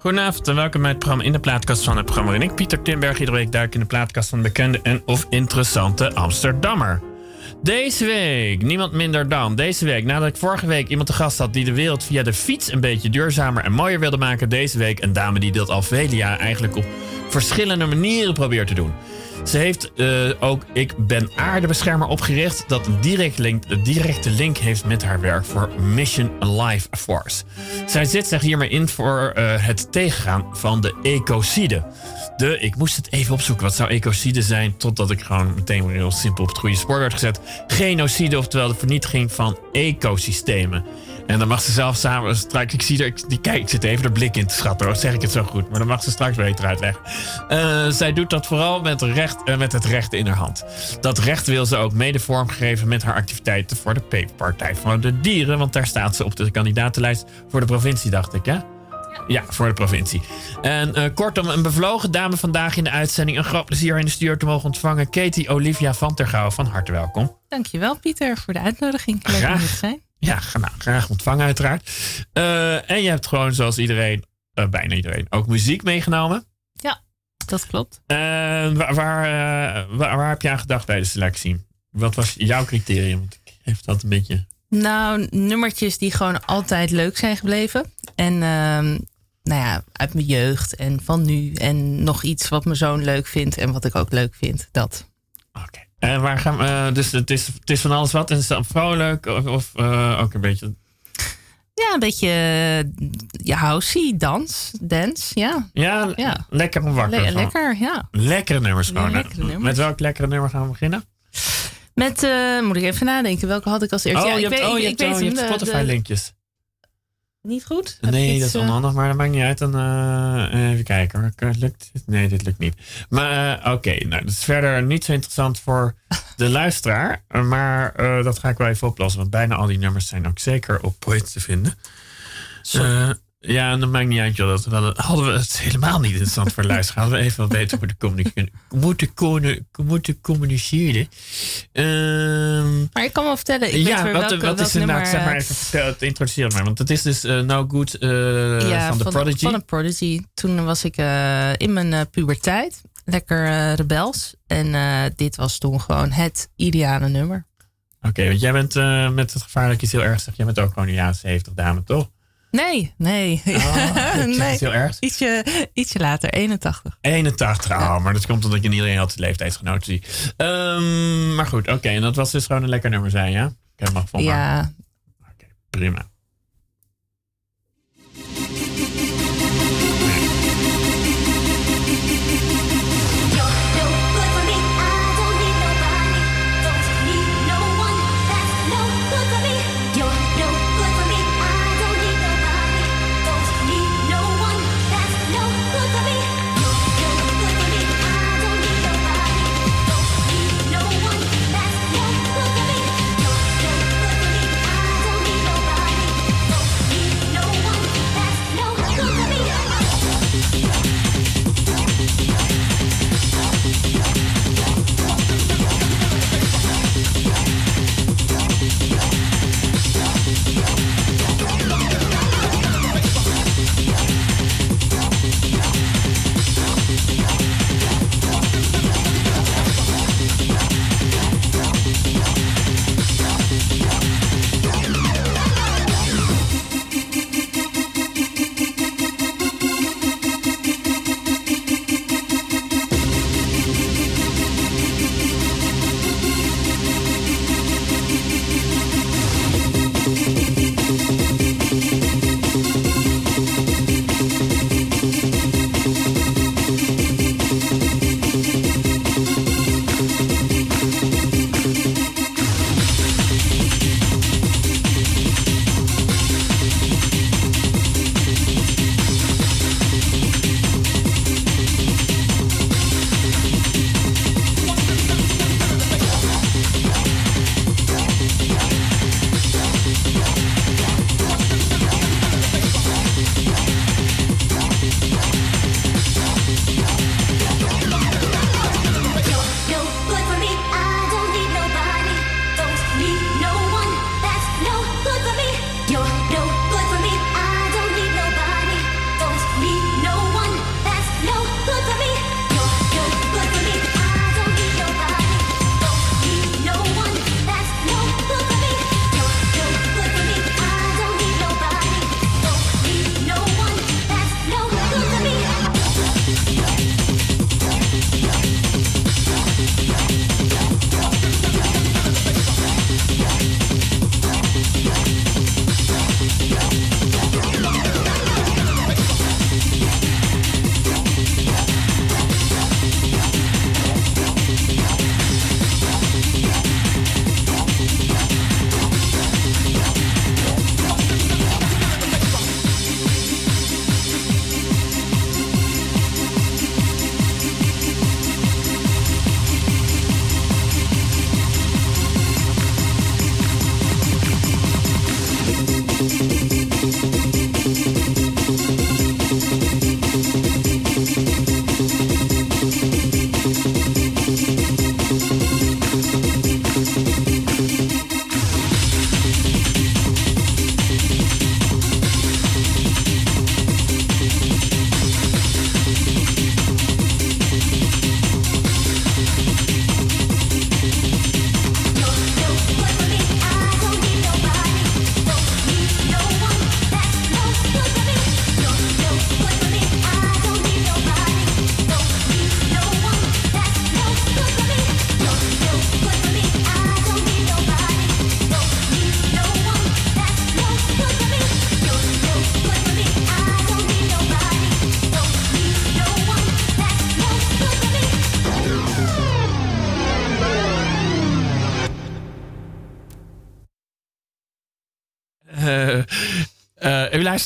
Goedenavond en welkom bij het programma In de Plaatkast van het programma. En ik, Pieter Timberg, iedere week duik in de plaatkast van de bekende en of interessante Amsterdammer. Deze week, niemand minder dan. Deze week, nadat ik vorige week iemand te gast had die de wereld via de fiets een beetje duurzamer en mooier wilde maken, deze week een dame die dat al vele jaar eigenlijk op verschillende manieren probeert te doen. Ze heeft uh, ook Ik Ben Aardebeschermer opgericht. Dat een direct link, directe link heeft met haar werk voor Mission Life Force. Zij zet zich hiermee in voor uh, het tegengaan van de ecocide. De, ik moest het even opzoeken. Wat zou ecocide zijn? Totdat ik gewoon meteen heel simpel op het goede spoor werd gezet. Genocide, oftewel de vernietiging van ecosystemen. En dan mag ze zelf samen straks. Ik zie er, die kijk, ik zit even de blik in te schatten. Zeg ik het zo goed. Maar dan mag ze straks beter uitleggen. Uh, zij doet dat vooral met, recht, uh, met het recht in haar hand. Dat recht wil ze ook mede vormgeven met haar activiteiten voor de Partij voor de Dieren. Want daar staat ze op de kandidatenlijst voor de provincie, dacht ik, hè? Ja, voor de provincie. En uh, kortom, een bevlogen dame vandaag in de uitzending. Een groot plezier in de stuur te mogen ontvangen. Katie Olivia van Tergouw, van harte welkom. Dankjewel, Pieter, voor de uitnodiging. Leuk om hier te zijn. Ja, nou, graag ontvangen uiteraard. Uh, en je hebt gewoon zoals iedereen, uh, bijna iedereen, ook muziek meegenomen. Ja, dat klopt. Waar, waar, waar, waar, heb je aan gedacht bij de selectie? Wat was jouw criterium? Want ik heb dat een beetje... Nou, nummertjes die gewoon altijd leuk zijn gebleven. En ehm, nou ja, uit mijn jeugd en van nu. En nog iets wat mijn zoon leuk vindt en wat ik ook leuk vind. Dat. Oké. En waar gaan we, uh, dus het is, het is van alles wat. En is het vrolijk of, of uh, ook een beetje... Ja, een beetje ja, housey, dans, dance, ja. Ja, ja. lekker om wakker Le Lekker, ja. Lekkere nummers gewoon. Lekkere nummers. Met welk lekkere nummer gaan we beginnen? Met, uh, moet ik even nadenken, welke had ik als eerste? Oh, ja, je ik hebt, weet, oh, je ik, hebt, ik oh, je hebt Spotify-linkjes. Niet goed? Nee, dat is onhandig, maar dat maakt niet uit. Dan, uh, even kijken hoor. Lukt dit? Nee, dit lukt niet. Maar uh, oké, okay, nou, dat is verder niet zo interessant voor de luisteraar. Maar uh, dat ga ik wel even oplossen. Want bijna al die nummers zijn ook zeker op Poet te vinden. Ja, en dat maakt niet uit, joh. Dat, dat hadden we het helemaal niet interessant voor de luisteraar. Hadden we even wat beter moeten, communiceren. moeten, kunnen, moeten communiceren. Um, maar ik kan wel vertellen. Ik ja, weet wat, welke, wat is inderdaad, zeg maar even vertel, introduceer maar. Want het is dus uh, No Good uh, ja, van The Prodigy. Van The Prodigy. Toen was ik uh, in mijn puberteit. Lekker rebels. En dit was toen gewoon het ideale nummer. Oké, okay, want jij bent met het gevaarlijk iets heel erg. Jij bent ook gewoon een jaren 70 dame, toch? Nee, nee. Oh, nee. Heel erg. Ietsje, ietsje later, 81. 81, oh, maar dat komt omdat je niet iedereen had leeftijdsgenoten zie. Um, maar goed, oké. Okay, en dat was dus gewoon een lekker nummer zijn, ja? Ik heb van Ja. Oké, okay, prima.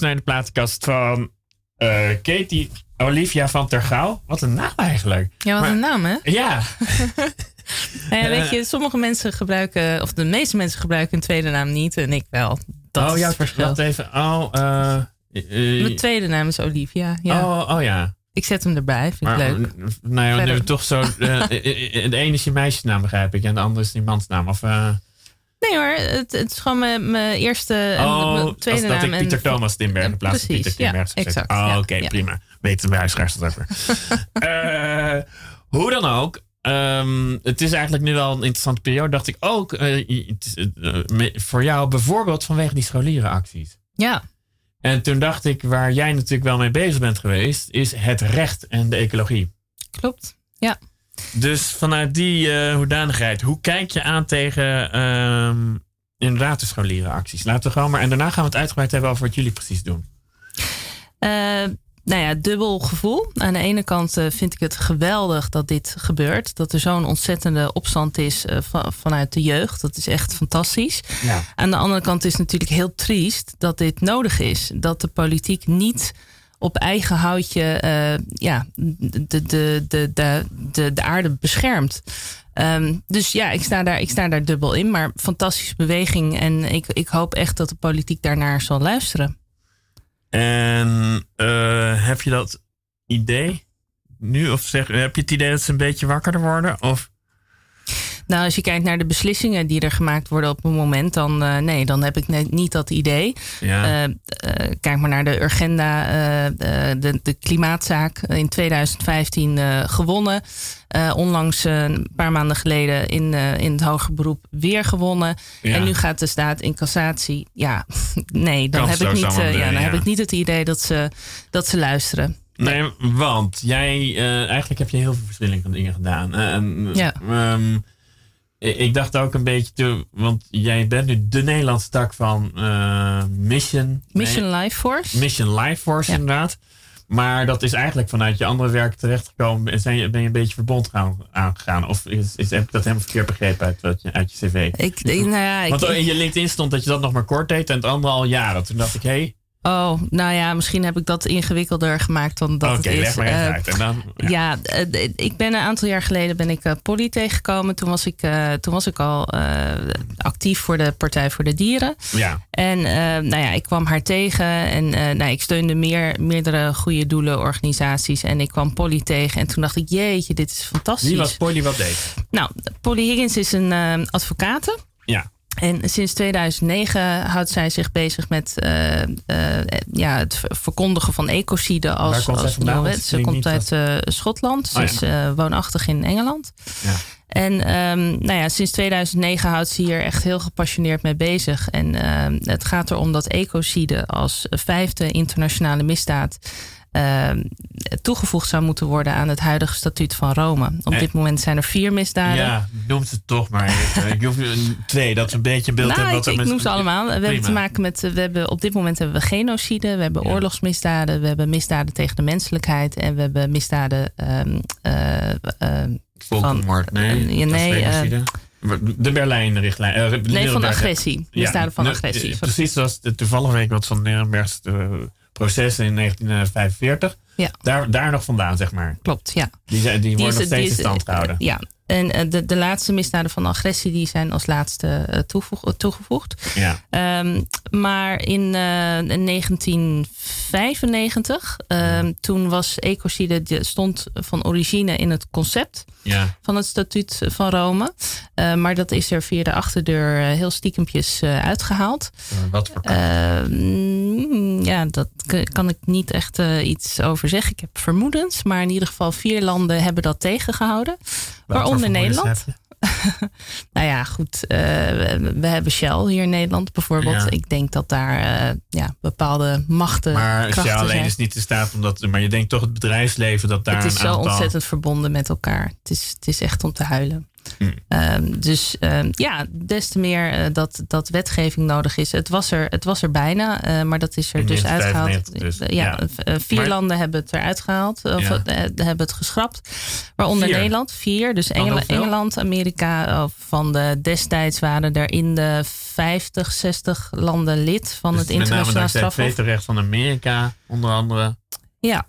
Naar de platenkast van uh, Katie Olivia van Tergouw. Wat een naam eigenlijk. Ja, wat een naam, hè? Ja. nou ja, weet je, sommige mensen gebruiken, of de meeste mensen gebruiken een tweede naam niet en ik wel. Dat oh, ja, het verschil. even. Oh, uh, Mijn tweede naam is Olivia. Ja. Oh, oh ja. Ik zet hem erbij, vind ik leuk. Nou ja, nu toch zo. Uh, de ene is je meisjesnaam, begrijp ik, en de andere is die mansnaam. Of. Nee hoor, het, het, is gewoon mijn, mijn eerste oh, mijn tweede als naam. dat ik Pieter en, Thomas Timberg in plaats van Pieter Timberg ja, exact. Oh, ja, oké, okay, ja. prima. Weten de huisgaars dat over. uh, hoe dan ook, um, het is eigenlijk nu wel een interessante periode. Dacht ik ook uh, voor jou bijvoorbeeld vanwege die scholierenacties. Ja. En toen dacht ik, waar jij natuurlijk wel mee bezig bent geweest, is het recht en de ecologie. Klopt, ja. Dus vanuit die uh, hoedanigheid, hoe kijk je aan tegen um, inderdaad de scholierenacties? Laten we gewoon maar. En daarna gaan we het uitgebreid hebben over wat jullie precies doen. Uh, nou ja, dubbel gevoel. Aan de ene kant uh, vind ik het geweldig dat dit gebeurt. Dat er zo'n ontzettende opstand is van, vanuit de jeugd. Dat is echt fantastisch. Ja. Aan de andere kant is het natuurlijk heel triest dat dit nodig is. Dat de politiek niet op eigen houtje uh, ja, de, de, de, de, de, de aarde beschermt. Um, dus ja, ik sta, daar, ik sta daar dubbel in. Maar fantastische beweging. En ik, ik hoop echt dat de politiek daarnaar zal luisteren. En uh, heb je dat idee nu? Of zeg, heb je het idee dat ze een beetje wakkerder worden? Of? Nou, als je kijkt naar de beslissingen die er gemaakt worden op een moment, dan uh, nee, dan heb ik net niet dat idee. Ja. Uh, uh, kijk maar naar de Urgenda, de, de, klimaatzaak in 2015 gewonnen. onlangs een paar maanden geleden in, in het hoger beroep weer gewonnen. Ja. En nu gaat de staat in cassatie. Ja, nee, dan, heb ik, niet, ja, dan ja. heb ik niet het idee dat ze, dat ze luisteren. Nee, want jij, eigenlijk heb je heel veel verschillende dingen gedaan. ja. Um, ik dacht ook een beetje toe, want jij bent nu de Nederlandse tak van uh, Mission. Mission nee, Life Force. Mission Life Force, ja. inderdaad. Maar dat is eigenlijk vanuit je andere werk terechtgekomen. Ben je, ben je een beetje verbond gaan, aangegaan? Of is, is, heb ik dat helemaal verkeerd begrepen uit, uit, je, uit je cv? Ik, ik, nou ja, Want ik, in je LinkedIn stond dat je dat nog maar kort deed en het andere al jaren. Toen dacht ik, hé. Hey, Oh, nou ja, misschien heb ik dat ingewikkelder gemaakt dan dat okay, het is. leg maar even uh, uit. En dan, ja, ja uh, ik ben een aantal jaar geleden ben ik uh, Polly tegengekomen. Toen was ik, toen was ik al actief voor de Partij voor de Dieren. Ja. En nou ja, ik kwam haar tegen en nou, ik steunde meer, meerdere goede doelen, organisaties. En ik kwam Polly tegen en toen dacht ik, jeetje, dit is fantastisch. Wie was Polly wat deed? Nou, Polly Higgins is een advocate. Ja. En sinds 2009 houdt zij zich bezig met uh, uh, ja, het verkondigen van ecocide als, als wet. Ze komt uit uh, Schotland. Ze oh, ja. is woonachtig in Engeland. Ja. En um, nou ja, sinds 2009 houdt ze hier echt heel gepassioneerd mee bezig. En het gaat erom dat ecocide als vijfde internationale misdaad uh, toegevoegd zou moeten worden aan het huidige statuut van Rome. Op en, dit moment zijn er vier misdaden. Ja, noem ze toch maar. ik hoef twee, dat is een beetje een beeld nou, hebben. Wat ik, ik met, noem ze allemaal. We prima. hebben te maken met, we hebben, op dit moment hebben we genocide, we hebben Ja. oorlogsmisdaden, we hebben misdaden tegen de menselijkheid en we hebben misdaden um, uh, uh, Volkenmoord, nee. Ja, nee, de Berlijn-richtlijn. Uh, nee, van agressie. Misdaden van agressie. Precies zoals de toevallige week wat van Nurembergs uh, proces in 1945. Ja. Daar, daar nog vandaan, zeg maar. Klopt, ja. Die, zijn, die, worden nog is- steeds in stand gehouden. Ja, en uh, de, de laatste misdaden van agressie die zijn als laatste uh, toevoeg- toegevoegd. Ja. Um, maar in uh, 1995, um, toen was ecocide, de- stond van origine in het concept ja. van het statuut van Rome. Uh, maar dat is er via de achterdeur uh, heel stiekempjes uh, uitgehaald. Wat voor Uh, ja, dat kan ik niet echt iets over zeggen. Ik heb vermoedens, maar in ieder geval vier landen hebben dat tegengehouden. Wat waaronder Nederland. Nou ja, goed. uh, we, we hebben Shell hier in Nederland bijvoorbeeld. Ja. Ik denk dat daar uh, ja, bepaalde machten, Maar Shell alleen zijn. is niet in staat omdat. Maar je denkt toch het bedrijfsleven dat daar het is een zo aantal. ontzettend verbonden met elkaar. Het is, het is echt om te huilen. Hmm. Ehm, dus ehm, ja, des te meer uh, dat, dat wetgeving nodig is. Het was er, het was er bijna, uh, maar dat is er dus uitgehaald. Dus, ja, ja. vier maar, landen hebben het eruit gehaald, of ja. hebben het geschrapt. Waaronder vier. Nederland, vier. Dus Engeland, Engeland Amerika, van de destijds waren er in de 50, 60 landen lid van dus het internationaal strafhof. Het van Amerika, onder andere. Ja,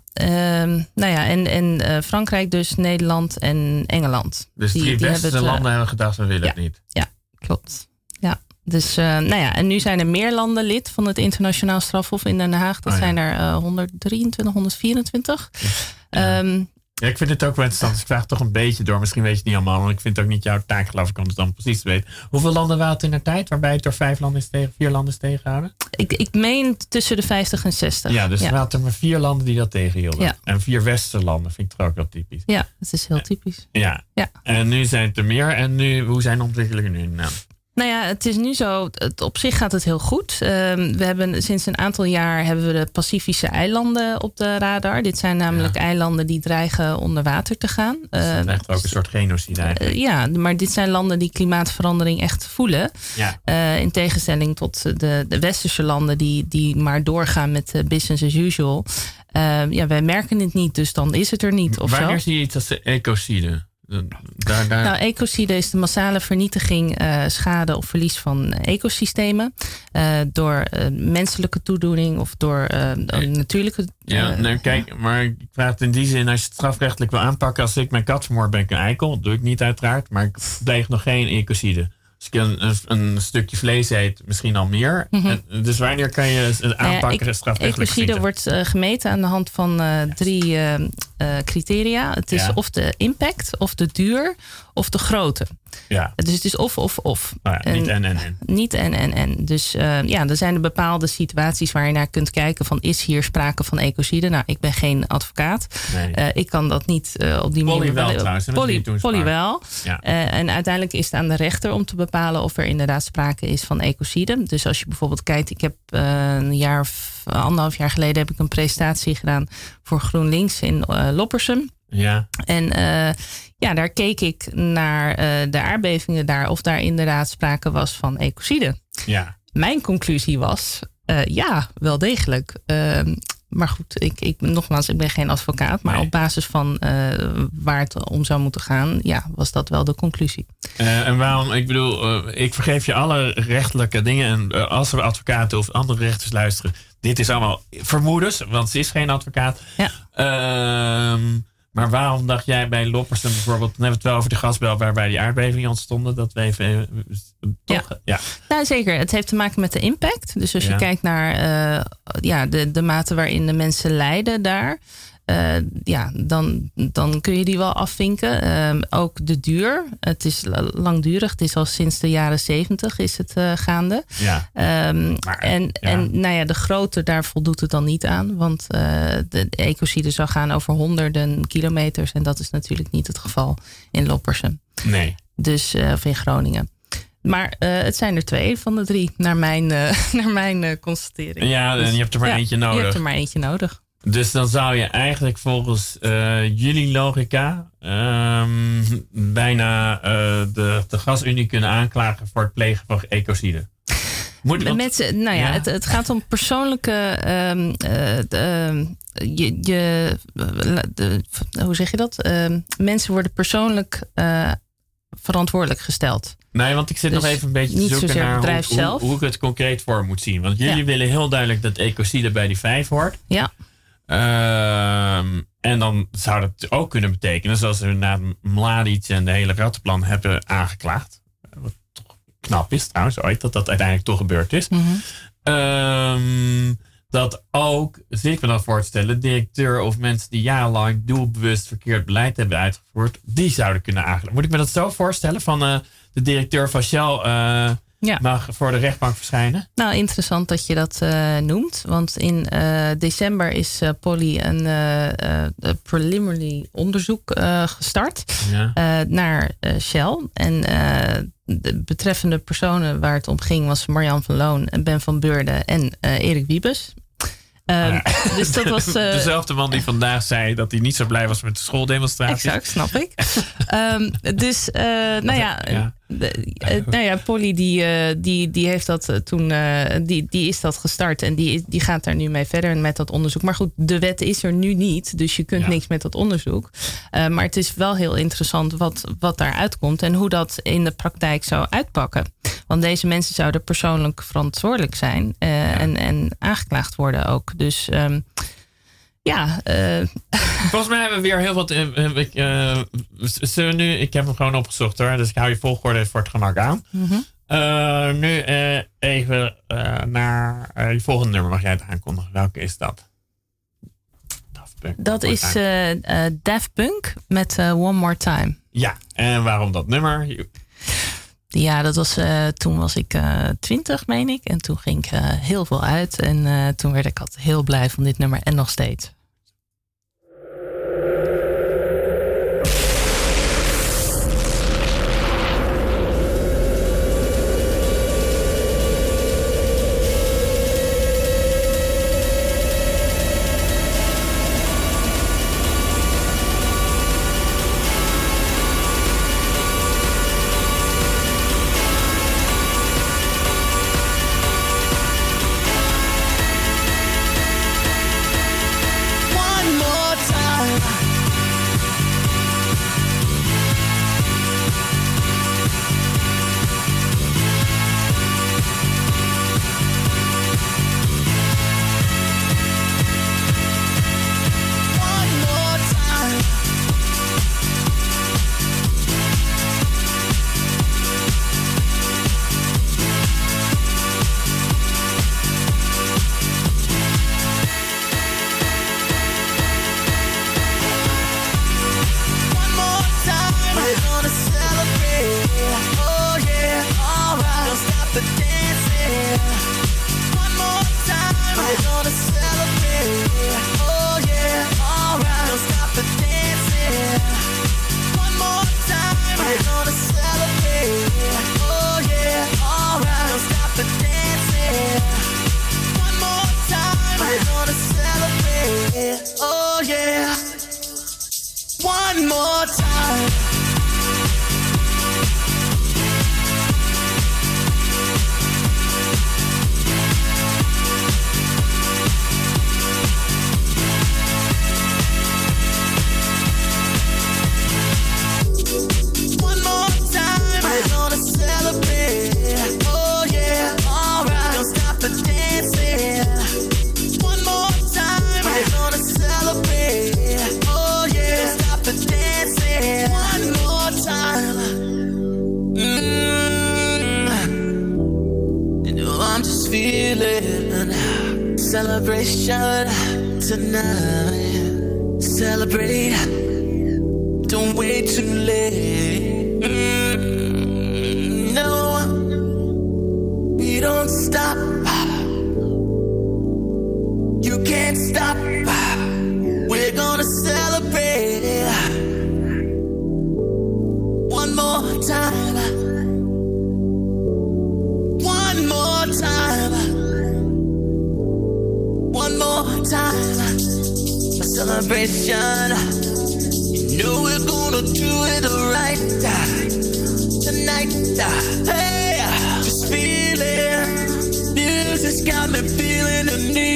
um, nou ja, en, en uh, Frankrijk dus, Nederland en Engeland. Dus die, drie die beste hebben het, landen hebben gedacht, we willen ja, het niet. Ja, klopt. Ja, dus uh, nou ja, en nu zijn er meer landen lid van het internationaal strafhof in Den Haag. Dat oh, ja. zijn er uh, 123, 124. Ja. Um, ja, ik vind het ook wel interessant. Dus ik vraag toch een beetje door. Misschien weet je het niet allemaal. Want ik vind het ook niet jouw taak, geloof ik, om het dan precies te weten. Hoeveel landen waren het in de tijd waarbij het door vijf landen is tegen, vier landen is tegengehouden? Ik, ik meen tussen de 50 en 60. Ja, dus ja. er waren er maar vier landen die dat tegenhielden. Ja. En vier westerse landen vind ik toch ook wel typisch. Ja, het is heel typisch. Ja. ja. En nu zijn het er meer. En nu, hoe zijn de ontwikkelingen nu? Nou. Nou ja, het is nu zo. Het, op zich gaat het heel goed. Uh, we hebben sinds een aantal jaar hebben we de Pacifische eilanden op de radar. Dit zijn namelijk ja. eilanden die dreigen onder water te gaan. Dus dat is echt ook een soort genocide eigenlijk. Uh, ja, maar dit zijn landen die klimaatverandering echt voelen. Ja. Uh, in tegenstelling tot de, de westerse landen die, die maar doorgaan met business as usual. Ehm, ja, wij merken het niet, dus dan is het er niet. Of Wanneer zo. zie je iets als ecocide? Daar, daar... Nou, ecocide is de massale vernietiging, uh, schade of verlies van ecosystemen. Uh, door uh, menselijke toedoening of door natuurlijke. ja, kijk, maar ik praat in die zin, als je het strafrechtelijk wil aanpakken, als ik mijn kat vermoord ben ik een eikel. Dat doe ik niet uiteraard, maar ik pleeg nog geen ecocide. Als ik een, een, stukje vlees eet, misschien al meer. Mhm. Mm -hmm. Dus wanneer kan je het aanpakken? Uh, strafrechtelijk Ecocide wordt gemeten aan de hand van drie uh, criteria. Het is Ja. of de impact, of de duur, of de grootte. Ja, Dus het is of, of, of. nou ja niet en en en. Niet en, en, en. Dus uh, ja, er zijn er bepaalde situaties waar je naar kunt kijken van is hier sprake van ecocide? Nou, ik ben geen advocaat. Nee. Uh, ik kan dat niet op die Polly manier... wel trouwens, Polly. Polly wel. Ja. En uiteindelijk is het aan de rechter om te bepalen of er inderdaad sprake is van ecocide. Dus als je bijvoorbeeld kijkt, ik heb een jaar of anderhalf jaar geleden heb ik een presentatie gedaan voor GroenLinks in uh, Loppersum. Ja, En uh, ja, daar keek ik naar uh, de aardbevingen daar, of daar inderdaad sprake was van ecocide. ja. Mijn conclusie was, ja, wel degelijk. Maar goed, ik, ik, nogmaals, ik ben geen advocaat. Maar Nee. op basis van uh, waar het om zou moeten gaan, ja, was dat wel de conclusie. Uh, en waarom, ik bedoel, uh, ik vergeef je alle rechtelijke dingen. En als er advocaten of andere rechters luisteren, dit is allemaal vermoedens, want ze is geen advocaat. Ja. Maar waarom dacht jij bij Loppersen bijvoorbeeld, dan hebben we het wel over de gasbel waarbij die aardbevingen ontstonden, dat we even, eh, toch? Ja. ja. Nou, zeker. Het heeft te maken met de impact. Dus als je kijkt naar uh, ja, de, de mate waarin de mensen lijden daar. Uh, ja, dan, dan kun je die wel afvinken. Um, ook de duur. Het is langdurig. Het is al sinds de jaren zeventig is het uh, gaande. Ja. Um, Maar, en, ja. en nou ja, de grootte, daar voldoet het dan niet aan. Want de ecocide zou gaan over honderden kilometers. En dat is natuurlijk niet het geval in Loppersum. Nee. Dus, of in Groningen. Maar uh, het zijn er twee van de drie, naar mijn, uh, naar mijn uh, constatering. Ja, en je hebt er maar ja, eentje nodig. Je hebt er maar eentje nodig. Dus dan zou je eigenlijk volgens uh, jullie logica um, bijna uh, de, de gasunie kunnen aanklagen voor het plegen van ecocide. Moet, want, Met, nou ja, ja. Het, het, gaat om persoonlijke. Um, uh, de, je, je, de, hoe zeg je dat? Mensen worden persoonlijk verantwoordelijk gesteld. Nee, want ik zit dus nog even een beetje te zoeken naar hoe, zelf. Hoe, hoe, ik het concreet voor moet zien. Want jullie ja. willen heel duidelijk dat ecocide bij die vijf hoort. Ja. Um, en dan zou dat ook kunnen betekenen, zoals we na Mladic en de hele rattenplan hebben aangeklaagd. Wat toch knap is trouwens, ooit dat dat uiteindelijk toch gebeurd is. Mm -hmm. um, dat ook, zit ik me dan voor te stellen, directeur of mensen die jarenlang doelbewust verkeerd beleid hebben uitgevoerd, die zouden kunnen aanklagen. Moet ik me dat zo voorstellen van uh, de directeur van Shell uh, ja. mag voor de rechtbank verschijnen? Nou, interessant dat je dat uh, noemt. Want in uh, december is uh, Polly een preliminary onderzoek gestart ja. naar Shell. En de betreffende personen waar het om ging was Marjan van Loon, Ben van Beurden en Erik Wiebes. Ehm, dus dat was. Dezelfde man die vandaag zei dat hij niet zo blij was met de schooldemonstratie. Exact, snap ik. Ehm, dus, nou ja. ja. Nou ja, Polly die, die, die heeft dat toen, die, die is dat gestart en die, die gaat daar nu mee verder met dat onderzoek. Maar goed, de wet is er nu niet, dus je kunt niks met dat onderzoek. maar het is wel heel interessant wat, wat daar uitkomt en hoe dat in de praktijk zou uitpakken. Want deze mensen zouden persoonlijk verantwoordelijk zijn uh, en, en aangeklaagd worden ook. Dus um, ja. Uh. Volgens mij hebben we weer heel wat. Uh, we nu, ik heb hem gewoon opgezocht hoor, dus ik hou je volgorde voor het gemak aan. Mm -hmm. nu even naar je volgende nummer. Mag jij het aankondigen? Welke is dat? Dat is Daft Punk met One More Time. Ja, en waarom dat nummer? Ja, dat was, uh, toen was ik uh, twintig, meen ik. En toen ging ik uh, heel veel uit. En toen werd ik altijd heel blij van dit nummer. En nog steeds. feeling. Celebration tonight. Celebrate. Don't wait too late. Mm, no, we don't stop. celebration. You know we're gonna do it right tonight. Hey, just feeling. Music's got me feeling the need.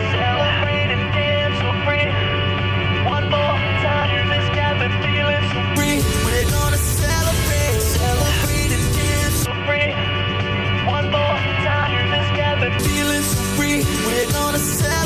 gonna sell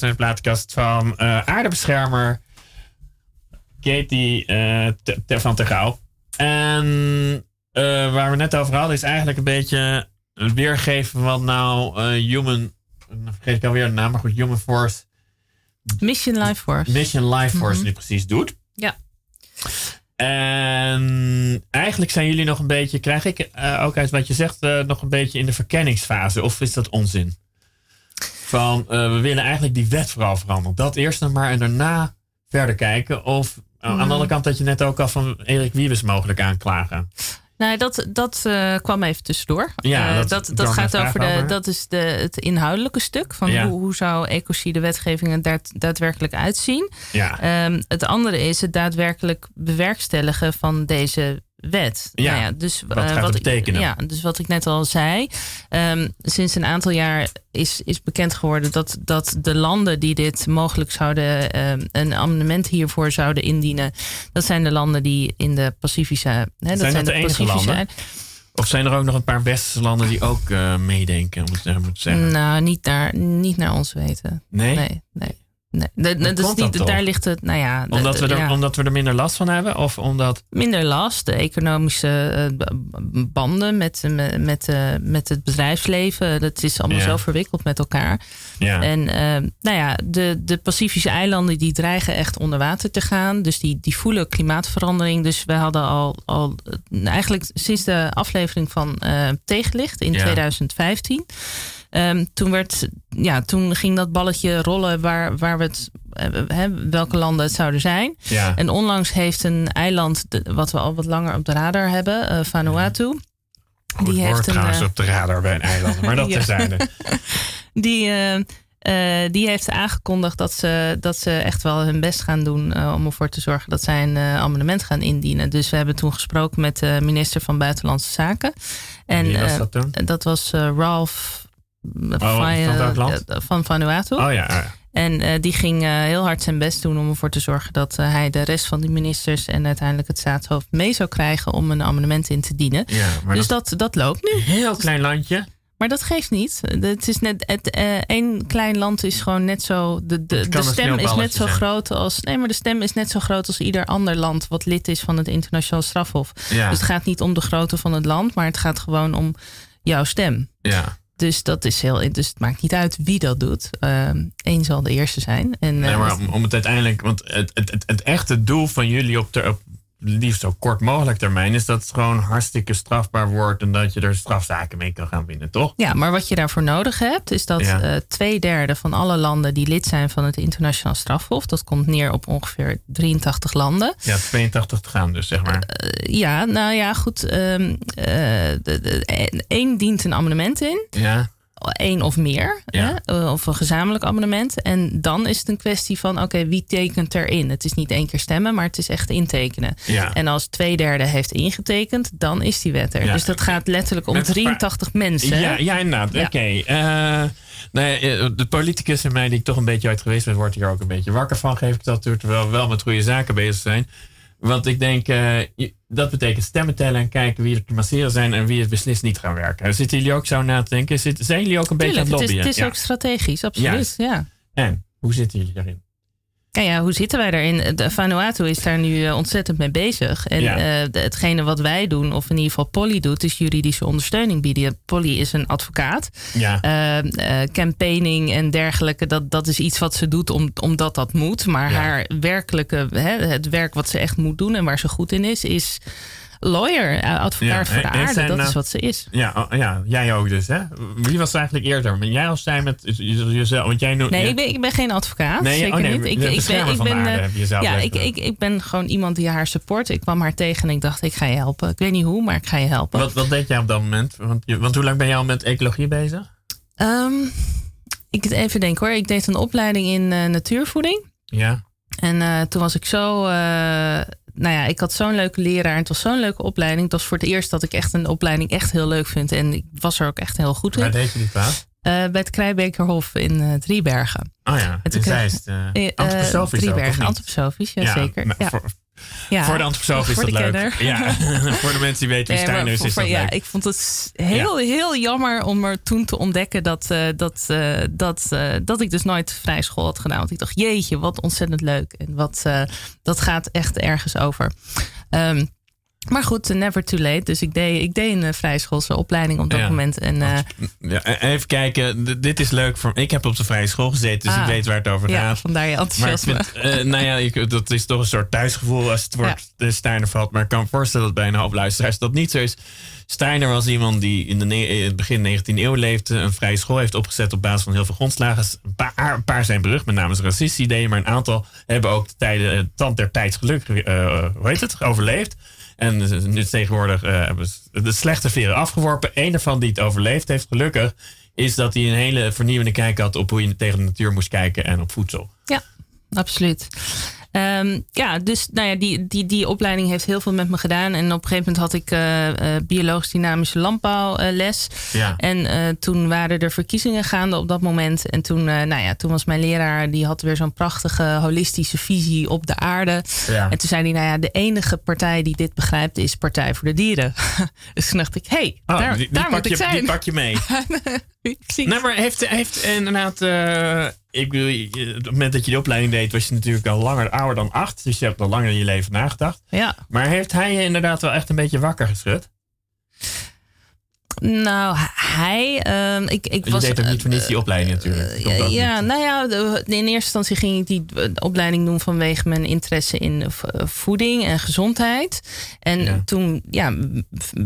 naar de plaatkast van eh, aardebeschermer Katie eh, Te- Te- van Tegouw. En eh, waar we net over hadden is eigenlijk een beetje weergeven wat nou eh, Human, dan vergeet ik alweer de naam, maar goed, Human Force, Mission Life Force. Mission Life Force Mhm. nu precies doet. Ja. En eigenlijk zijn jullie nog een beetje, krijg ik eh, ook uit wat je zegt, eh, nog een beetje in de verkenningsfase. Of is dat onzin? Van eh, we willen eigenlijk die wet vooral veranderen. Dat eerst nog maar en daarna verder kijken. Of eh, aan de andere kant dat je net ook al van Erik Wiebes mogelijk aanklagen. Nou, dat, dat eh, kwam even tussendoor. Ja, dat- dat, gaat over de. over. Dat is de, het inhoudelijke stuk van Ja. hoe, hoe zou ecocide wetgeving er daad- daadwerkelijk uitzien. Ja. Ehm, het andere is het daadwerkelijk bewerkstelligen van deze wet. Ja, Nou dus, wat eh, gaat het ik- betekenen? ja, dus wat ik net al zei. ehm, sinds een aantal jaar is, is bekend geworden dat, dat de landen die dit mogelijk zouden, ehm, een amendement hiervoor zouden indienen, dat zijn de landen die in de Pacifische. Hè, dat dat de enige Pacifische landen? Of zijn er ook nog een paar westerse landen die ook eh, meedenken, ik moet zeggen? Nou, niet naar, niet naar ons weten. Nee? Nee, nee. Nee. Is niet, toch? daar ligt het, nou ja. de- Omdat we, er, ja. omdat we er minder last van hebben? Of omdat... minder last, de economische eh, banden met, met, met, eh, met het bedrijfsleven. Dat is allemaal Ja. zo verwikkeld met elkaar. Ja. En eh, nou ja, de, de Pacifische eilanden die dreigen echt onder water te gaan. Dus die, die voelen klimaatverandering. Dus we hadden al, al eh, eigenlijk sinds de aflevering van eh, Tegenlicht in Ja. 2015. Ehm, toen, werd, ja, toen ging dat balletje rollen waar, waar we het, eh, welke landen het zouden zijn. Ja. En onlangs heeft een eiland, wat we al wat langer op de radar hebben, eh, Vanuatu. Goed die heeft een, trouwens eh, op de radar bij een eiland. Maar dat Ja. terzijde. Die, die heeft aangekondigd dat ze, dat ze echt wel hun best gaan doen om ervoor te zorgen dat zij een amendement gaan indienen. Dus we hebben toen gesproken met de minister van Buitenlandse Zaken. En Wie was dat toen? dat was Ralph van welk land? van Vanuatu. Oh ja. En eh, die ging eh, heel hard zijn best doen om ervoor te zorgen dat eh, hij de rest van die ministers en uiteindelijk het staatshoofd mee zou krijgen om een amendement in te dienen. ja dus dat, dat, dat loopt nu. heel klein landje. Maar dat geeft niet. Het is net, het, één klein land is gewoon net zo. De, de, de stem is net zo zijn. groot als. Nee, maar de stem is net zo groot als ieder ander land wat lid is van het internationaal strafhof. Ja. Dus het gaat niet om de grootte van het land, maar het gaat gewoon om jouw stem. Ja. Dus dat is heel. Dus het maakt niet uit wie dat doet. Eén zal de eerste zijn. En, Nee, eh, maar om, om het uiteindelijk, want het, het, het, het echte doel van jullie op, de, op liefst zo kort mogelijk termijn is dat het gewoon hartstikke strafbaar wordt en dat je er strafzaken mee kan gaan winnen, toch? Ja, maar wat je daarvoor nodig hebt, is dat Ja. eh, twee derde van alle landen die lid zijn van het internationaal strafhof, dat komt neer op ongeveer 83 landen. Ja, 82 te gaan dus, zeg maar. Eh, ja, nou ja, goed. de- de- één dient een amendement in, Ja, één of meer, Ja. hè, eh, of een gezamenlijk amendement. En dan is het een kwestie van, oké, wie tekent erin? Het is niet één keer stemmen, maar het is echt intekenen. ja. En als twee derde heeft ingetekend, dan is die wet er. Ja. Dus dat gaat letterlijk om Met een paar- 83 mensen. Ja, ja, inderdaad. Oké. eh, nee, eh, de politicus in mij, die ik toch een beetje uit geweest ben, wordt hier ook een beetje wakker van. Geef ik dat toe, terwijl we wel met goede zaken bezig zijn. Want ik denk, eh, dat betekent stemmen tellen en kijken wie er te masseren zijn en wie het beslist niet gaan werken. Zitten jullie ook zo na te denken? Zit, zijn jullie ook een beetje aan het het is, lobbyen? het is ook strategisch, absoluut. Juist. Ja. En, hoe zitten jullie daarin? Ja, ja, hoe zitten wij daarin? De Vanuatu is daar nu eh, ontzettend mee bezig. En Ja. eh, hetgene wat wij doen, of in ieder geval Polly doet, is juridische ondersteuning bieden. Polly is een advocaat. Ja, Eh, eh, campaigning en dergelijke, dat, dat is iets wat ze doet om, omdat dat moet. Maar Ja. haar werkelijke, hè, het werk wat ze echt moet doen en waar ze goed in is, is lawyer, eh, advocaat Ja, voor de aarde. Dat nou- is wat ze is. ja, oh, ja, jij ook dus, hè? Wie was eigenlijk eerder? Ben jij of zij met je- jezelf? Want jij noemt... Nee, ja- ik ben, ik ben geen advocaat. Nee, zeker oh nee, niet. Ik, ik ben, ik ben, eh, ja, ik, ik, ik ben gewoon iemand die haar support. Ik kwam haar tegen en ik dacht, ik ga je helpen. Ik weet niet hoe, maar ik ga je helpen. Wat, wat deed jij op dat moment? Want, want hoe lang ben jij al met ecologie bezig? Ehm, ik even denken hoor. Ik deed een opleiding in eh, natuurvoeding. Ja. En toen was ik zo. Nou ja, ik had zo'n leuke leraar. En het was zo'n leuke opleiding. Het was voor het eerst dat ik echt een opleiding echt heel leuk vind. En ik was er ook echt heel goed Waar in. deed je die plaats? Eh, bij het Krijbekerhof in eh, Driebergen. Oh ja, in toen kreeg- Zeist. eh antroposofisch Driebergen, antroposofisch, ja, zeker. Ja, Voor, ja. voor de antroposof is dat leuk. kenner. Ja, voor de mensen die weten wie Steiner is, is dat ja, leuk. ik vond het heel, heel jammer om er toen te ontdekken dat, dat, dat, dat ik dus nooit vrij school had gedaan. Want ik dacht, jeetje, wat ontzettend leuk. En wat, dat gaat echt ergens over. Ehm, maar goed, eh, never too late. Dus ik deed, ik deed een uh, vrijschoolse opleiding op dat Ja. moment. En, uh, ja, even kijken, D dit is leuk. Voor, ik heb op de vrije school gezeten, dus ah, ik weet waar het over ja, gaat. vandaar je Maar ik enthousiasme. vind, uh, nou ja, ik, dat is toch een soort thuisgevoel als het woord ja. Steiner valt. Maar ik kan me voorstellen dat bij een hoop luisteraars dat niet zo is. Steiner was iemand die in, de in het begin 19e eeuw leefde. Een vrije school heeft opgezet op basis van heel veel grondslagen. Een paar, een paar zijn berucht, met name racistische ideeën. Maar een aantal hebben ook de tijden, tand der tijds geluk, uh, hoe heet het, overleefd. En nu tegenwoordig uh, hebben de slechte veren afgeworpen. Eén daarvan die het overleefd heeft, gelukkig, is dat hij een hele vernieuwende kijk had op hoe je tegen de natuur moest kijken en op voedsel. Ja, absoluut. Um, ja, dus nou ja, die, die, die opleiding heeft heel veel met me gedaan. En op een gegeven moment had ik uh, uh, biologisch dynamische landbouwles. Uh, ja. En toen waren er verkiezingen gaande op dat moment. En toen, nou ja, toen was mijn leraar, die had weer zo'n prachtige holistische visie op de aarde. Ja. En toen zei hij, nou ja, de enige partij die dit begrijpt is Partij voor de Dieren. dus toen dacht ik, hé, hey, oh, daar, die, die daar moet je, ik zijn. Die pak je mee. Nou, maar heeft, heeft inderdaad... Ik bedoel, op het moment dat je de opleiding deed, was je natuurlijk al langer ouder dan acht. Dus je hebt al langer in je leven nagedacht. Ja. Maar heeft hij je inderdaad wel echt een beetje wakker geschud? Nou, hij. Uh, ik, ik je was, deed ook niet voor niets die opleiding natuurlijk. Uh, ja, nou ja, de, in eerste instantie ging ik die opleiding doen vanwege mijn interesse in voeding en gezondheid. En ja. toen ja,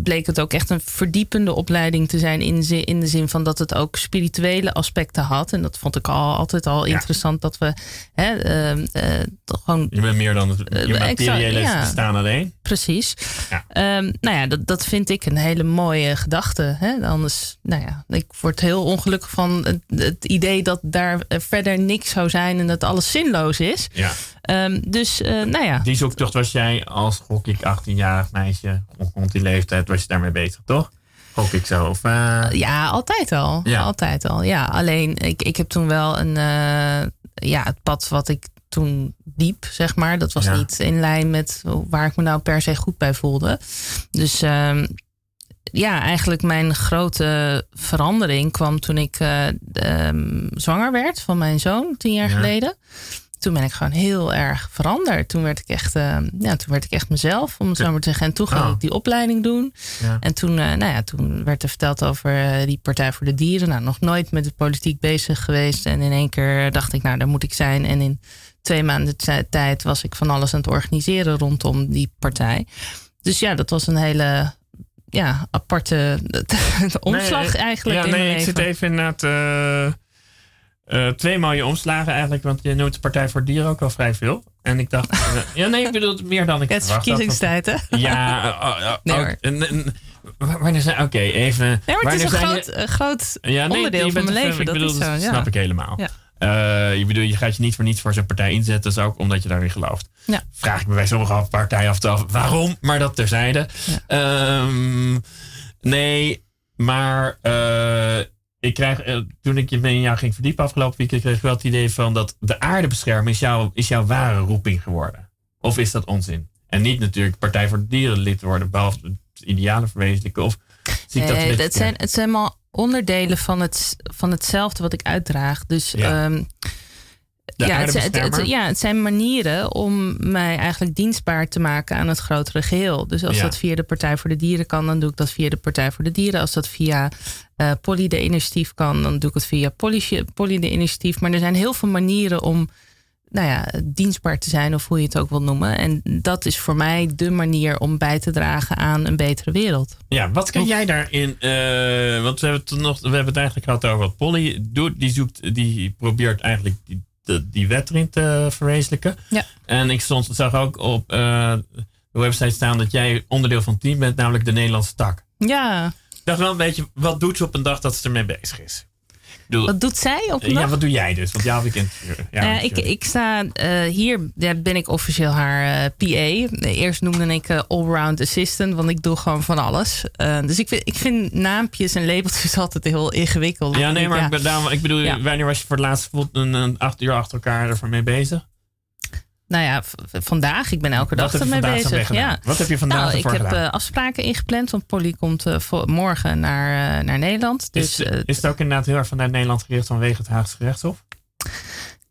bleek het ook echt een verdiepende opleiding te zijn. In, zin, in de zin van dat het ook spirituele aspecten had. En dat vond ik al, altijd al ja. interessant dat we hè, uh, gewoon. Je bent meer dan het je materiële bestaan alleen. Precies. Um, nou ja, dat, dat vind ik een hele mooie gedachte. Hè? Anders, nou ja, ik word heel ongelukkig van het, het, idee dat daar verder niks zou zijn en dat alles zinloos is. Ja. Um, dus, uh, nou ja. Die zoektocht was jij als gok ik 18-jarig meisje, rond die leeftijd, was je daarmee bezig, toch? Gok ik zo? Of, uh... Ja, altijd al. Ja. Altijd al. Ja, alleen ik, ik heb toen wel een, uh, ja, het pad wat ik toen diep, zeg maar. Dat was ja. niet in lijn met waar ik me nou per se goed bij voelde. Dus um, ja, eigenlijk mijn grote verandering kwam toen ik uh, um, zwanger werd van mijn zoon tien jaar ja. geleden. Toen ben ik gewoon heel erg veranderd. Toen werd ik echt, uh, ja, toen werd ik echt mezelf, om het zo maar te zeggen. En toen ging oh. ik die opleiding doen. Ja. En toen, uh, nou ja, toen werd er verteld over die Partij voor de Dieren. Nou, nog nooit met de politiek bezig geweest. En in één keer dacht ik, nou, daar moet ik zijn. En in twee maanden tijd was ik van alles aan het organiseren rondom die partij. Dus ja, dat was een hele ja, aparte omslag nee, eigenlijk. Ja, nee, ik leven. zit even inderdaad. Uh, uh, twee mooie omslagen eigenlijk, want je noemt de Partij voor Dieren ook wel vrij veel. En ik dacht, uh, ja, nee, ik bedoel meer dan ik Het is verkiezingstijd, hè? Ja, uh, nee, ook, wanneer zijn, oké, okay, even. Nee, maar het is een groot, je, groot ja, nee, onderdeel van mijn leven. Dat bedoel, is zo, dat ja. snap ik helemaal. Ja. Uh, je bedoel, je gaat je niet voor niets voor zo'n partij inzetten. Is ook omdat je daarin gelooft. Ja. Vraag ik me bij sommige partijen af, af waarom, maar dat terzijde. Ja. Um, nee, maar uh, ik krijg, uh, toen ik je in jou ging verdiepen afgelopen weekend, kreeg ik wel het idee van dat de aarde beschermen is, jou, is jouw ware roeping geworden. Of is dat onzin? En niet natuurlijk Partij voor de Dieren lid worden, behalve het ideale verwezenlijken. Of zie ik dat het, zijn, het zijn allemaal onderdelen van, het, van hetzelfde wat ik uitdraag. Dus Ja. ehm, ja, het, ja, het zijn manieren om mij eigenlijk dienstbaar te maken aan het grotere geheel. Dus als Ja. dat via de Partij voor de Dieren kan, dan doe ik dat via de Partij voor de Dieren. Als dat via eh Polly de Initiatief kan, dan doe ik het via Polly, Polly de Initiatief. Maar er zijn heel veel manieren om nou ja, dienstbaar te zijn, of hoe je het ook wil noemen. En dat is voor mij de manier om bij te dragen aan een betere wereld. Ja, wat kan jij daarin? eh, want we hebben, het nog, we hebben het eigenlijk gehad over wat Polly doet. Die, zoekt, die probeert eigenlijk die, die wet erin te verwezenlijken. Ja. En ik stond, zag ook op eh, de website staan dat jij onderdeel van het team bent, namelijk de Nederlandse tak. Ja, Ik dacht wel een beetje, wat doet ze op een dag dat ze ermee bezig is? Wat doet zij op een ja, dag? wat doe jij dus? Want jou heb ik in. Ja, ja, ik, ik sta eh, hier, ja, ben ik officieel haar eh, PA. Eerst noemde ik eh, allround assistant, want ik doe gewoon van alles. Eh, dus ik vind, ik vind naampjes en labeltjes altijd heel ingewikkeld. ja, nee, maar Ja. ik, ben- daarom, ik bedoel, wanneer was je voor het laatst een, een acht uur achter elkaar ervoor mee bezig? Nou ja, vandaag. Ik ben elke dag heb ermee bezig. gedaan? Ja. Wat heb je vandaag nou, ik ervoor heb gedaan? eh, afspraken ingepland, want Polly komt eh, morgen naar, eh, naar Nederland. Dus is, is het ook inderdaad heel erg vanuit Nederland gericht vanwege het Haagse gerechtshof?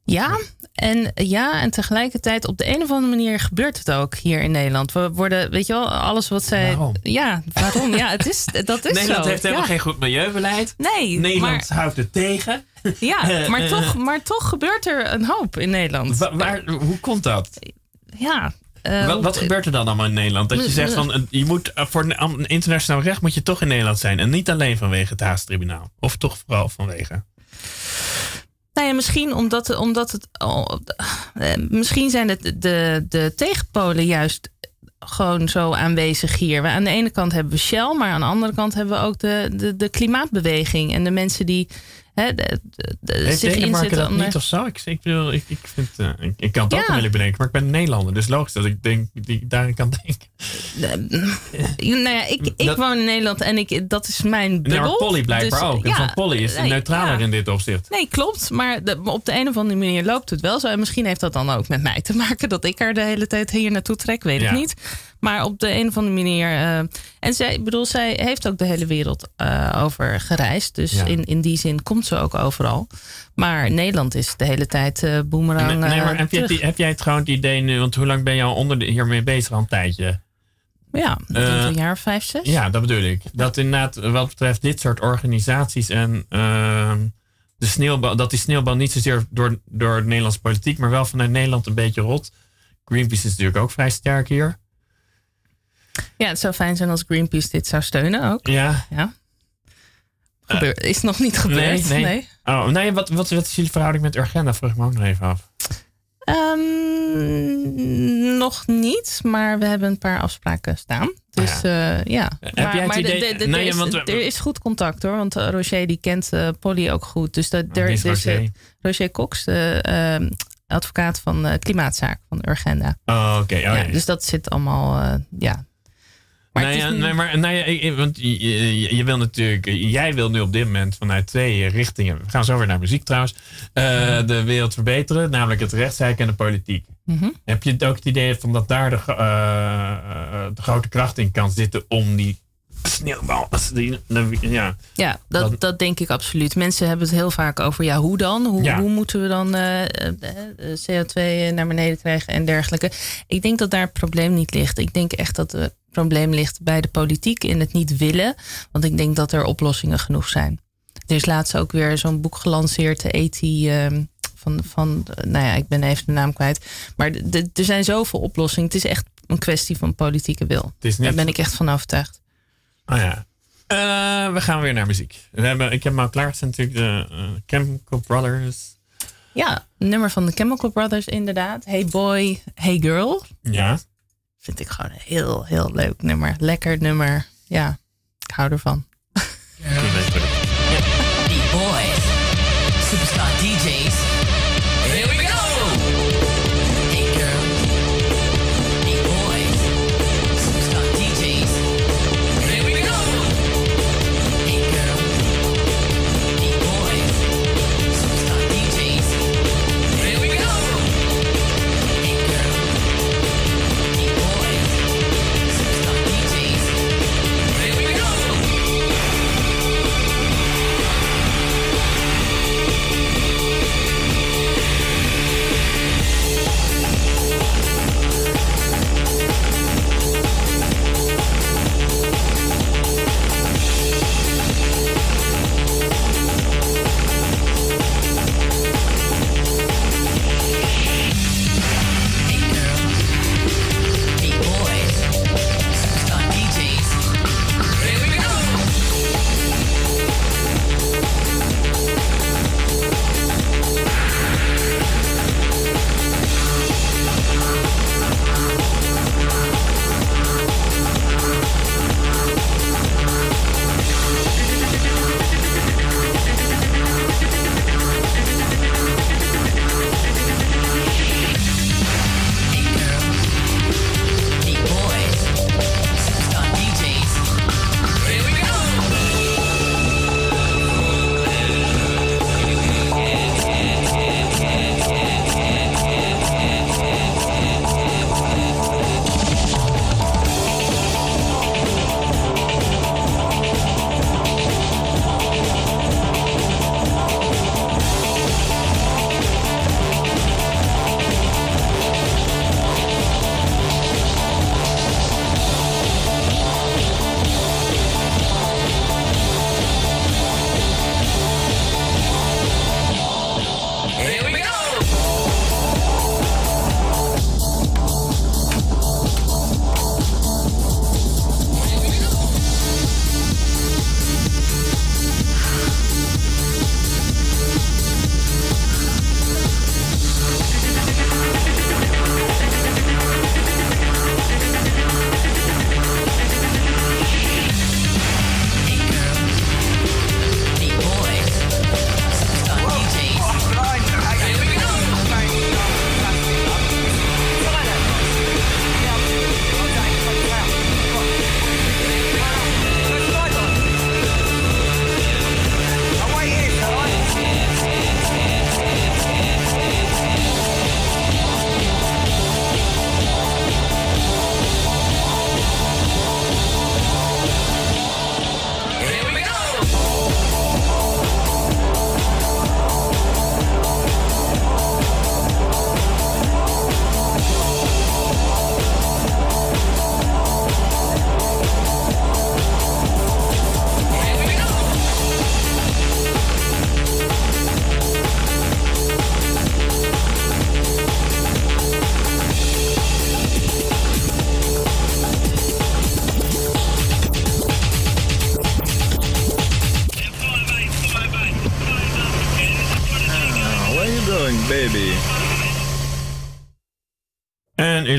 Ja, en ja, en tegelijkertijd op de een of andere manier gebeurt het ook hier in Nederland. We worden, weet je wel, alles wat zij. Waarom? Ja, waarom? Ja, het is, dat is Nederland zo. heeft helemaal ja. geen goed milieubeleid. Nee, Nederland houdt het tegen. Ja, Eh, maar, eh, toch, maar toch gebeurt er een hoop in Nederland. Wa- waar, hoe komt dat? ja. eh, wat, gebeurt er dan allemaal in Nederland? Dat je zegt van je moet voor een internationaal recht moet je toch in Nederland zijn. En niet alleen vanwege het Haagse tribunaal. Of toch vooral vanwege. Nou ja, misschien omdat, omdat het. oh, eh, misschien zijn het de, de tegenpolen juist gewoon zo aanwezig hier. We, aan de ene kant hebben we Shell, maar aan de andere kant hebben we ook de, de, de klimaatbeweging en de mensen die hè, de, de- de- Heeft zich Denemarken dat onder- niet of zo? Ik, ik, bedoel, ik, ik, vind, eh, ik, ik kan het ook Ja. wel willen bedenken. Maar ik ben een Nederlander. Dus logisch dat ik denk, die, daarin kan denken. nou ja, ik, ik Dat- woon in Nederland en ik, dat is mijn Nee, maar Polly blijkbaar Dus, ook. En ja, van Polly is nee, neutraler ja. in dit opzicht. Nee, klopt. Maar de- op de een of andere manier loopt het wel zo. En misschien heeft dat dan ook met mij te maken dat ik er de hele tijd hier naartoe trek, weet ik niet. Maar op de een of andere manier. eh, en zij, ik bedoel, zij heeft ook de hele wereld eh, over gereisd. Dus Ja. in, in die zin komt ze ook overal. Maar Nederland is de hele tijd eh boemerang. Nee, nee, maar heb, terug. heb jij het gewoon het idee nu? Want hoe lang ben je al onder de, hiermee bezig? Al een tijdje. Ja, een jaar of vijf, zes. Ja, dat bedoel ik. Dat inderdaad, wat betreft dit soort organisaties en ehm, de sneeuwbal, dat die sneeuwbal niet zozeer door, door de Nederlandse politiek, maar wel vanuit Nederland een beetje rot. Greenpeace is natuurlijk ook vrij sterk hier. Ja, het zou fijn zijn als Greenpeace dit zou steunen ook. Ja. Ja. Gebeur, is nog niet gebeurd. Nee, nee. nee. Oh, nee, wat, wat, wat is jullie verhouding met Urgenda? Vroeg ik me ook nog even af. Ehm, nog niet, maar we hebben een paar afspraken staan. Dus ja. ja. Heb maar, jij het maar de- idee- de- de- Nee, er, is, want we- er is goed contact hoor. Want eh, Roger die kent eh, Polly ook goed. Dus dat, er, is er is, eh, Roger? Cox, de ehm, advocaat van eh, klimaatzaak van Urgenda. Oh, oké. Oh, ja, ja. Dus dat zit allemaal, eh, ja. Maar is ja, niet- nee, maar ik- ik- want je, je- je wil natuurlijk, jij wil nu op dit moment vanuit twee richtingen, we gaan zo weer naar muziek trouwens, eh, de wereld verbeteren, namelijk het rechtsrijk en de politiek. Mhm. Heb je ook het idee van dat daar de, eh, eh, de grote kracht in kan zitten om die sneeuwbal, die, ja, Ja, dat, Dat- denk ik absoluut. Mensen hebben het heel vaak over, ja, hoe dan? Hoe, Ja. hoe moeten we dan eh, eh, eh, CO2 naar beneden krijgen en dergelijke? Ik denk dat daar het probleem niet ligt. Ik denk echt dat het probleem ligt bij de politiek in het niet willen. Want ik denk dat er oplossingen genoeg zijn. Er is laatst ook weer zo'n boek gelanceerd, de ET... ehm, van, van, eh, nou ja, ik ben even de naam kwijt. Maar de- de- er zijn zoveel oplossingen. Het is echt een kwestie van politieke wil. Daar ben ik echt van overtuigd. oh ja. Eh, we gaan weer naar muziek. We hebben, ik heb maar klaarstaan natuurlijk de eh, Chemical Brothers. Ja, nummer van de Chemical Brothers inderdaad. Hey boy, hey girl. Ja. Vind ik gewoon een heel, heel leuk nummer. Lekker nummer. Ja, ik hou ervan. Beat Boys, superstar.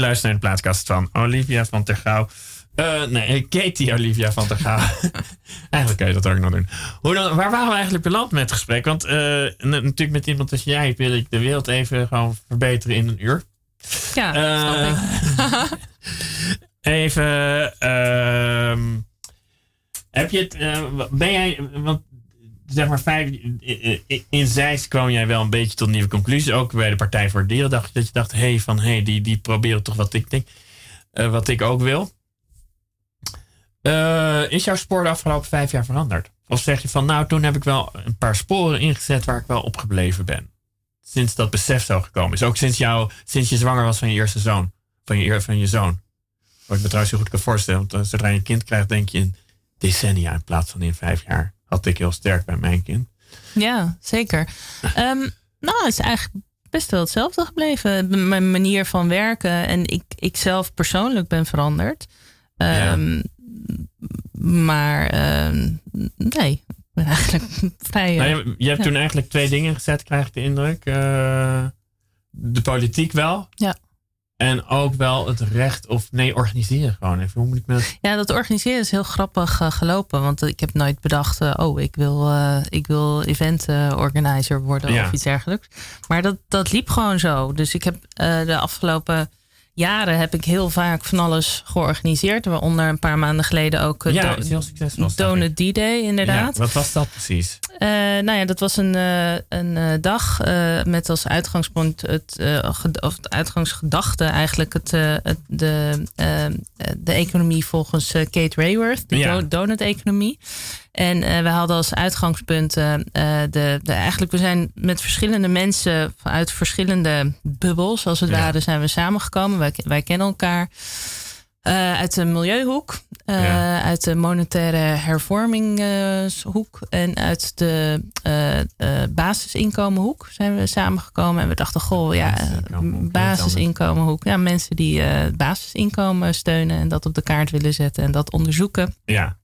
Luistert naar de plaatkast van Olivia van ter Gouw. Eh, nee, Katie Olivia van Gouw. eigenlijk kan je dat ook nog doen. Hoe dan, waar waren we eigenlijk beland met het gesprek? Want eh, natuurlijk met iemand als jij wil ik de wereld even gewoon verbeteren in een uur. Ja, Eh, snap ik. Even, ehm, heb je het, eh, ben jij, want zeg maar vijf, in- kwam jij wel een beetje tot nieuwe conclusies. Ook bij de Partij voor Dieren dacht je dat je dacht, hé, hey, van hé, hey, die, die proberen toch wat ik denk, eh, wat ik ook wil. Eh, is jouw spoor de afgelopen vijf jaar veranderd? Of zeg je van, nou, toen heb ik wel een paar sporen ingezet waar ik wel op gebleven ben? Sinds dat besef zo gekomen is. Ook sinds, jou, sinds je zwanger was van je eerste zoon. Van je, van je zoon. Wat ik me trouwens heel goed kan voorstellen. Want eh, zodra je een kind krijgt, denk je in decennia in plaats van in vijf jaar. Had ik heel sterk bij mijn kind. Ja, zeker. Ehm, nou, het is eigenlijk best wel hetzelfde gebleven. Mijn manier van werken en ik, ik zelf persoonlijk ben veranderd. Ehm, Maar ehm, nee, ik ben eigenlijk vrij. Nou, eh, je, je hebt ja. toen eigenlijk twee dingen gezet, krijg ik de indruk. Eh, de politiek wel. Ja. En ook wel het recht of nee, organiseren gewoon even. Hoe moet ik me dat... Ja, dat organiseren is heel grappig eh, gelopen. Want ik heb nooit bedacht, eh, oh, ik wil, eh, ik wil event eh, organizer worden Ja. of iets dergelijks. Maar dat, dat liep gewoon zo. Dus ik heb eh, de afgelopen jaren heb ik heel vaak van alles georganiseerd. Waaronder een paar maanden geleden ook eh, Ja, Do-. Donut D-Day, inderdaad. Ja, wat was dat precies? Eh, nou ja, dat was een, eh, een dag met als uitgangspunt het, of het uitgangsgedachte eigenlijk het, het, de, de economie volgens Kate Rayworth, de Ja. do- donut-economie. En eh, we hadden als uitgangspunt eh, eh, de, de. Eigenlijk, we zijn met verschillende mensen uit verschillende bubbels, als het Ja. ware, zijn we samengekomen. Wij, wij kennen elkaar. Uit de milieuhoek, Ja. uit de monetaire hervorminghoek en uit de basisinkomenhoek zijn we samengekomen. En we dachten, goh, ja, Basisinkomenhoek. Ja, mensen die basisinkomen steunen en dat op de kaart willen zetten en dat onderzoeken. Ja.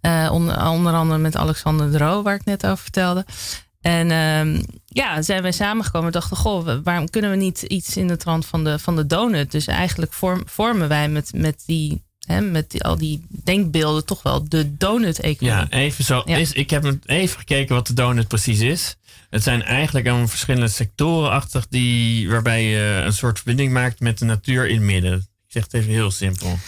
Eh, onder, onder andere met Alexander de Roo, waar ik net over vertelde. En ehm, ja, zijn wij samengekomen. We dachten, goh, waarom kunnen we niet iets in de trant van de, van de donut? Dus eigenlijk vorm- vormen wij met, met, die, met die, al die denkbeelden toch wel de donut-economie. Ja, even zo. Ja. Is, ik heb even gekeken wat de donut precies is. Het zijn eigenlijk een verschillende sectoren achter die, waarbij je een soort verbinding maakt met de natuur in het midden. Ik zeg het even heel simpel.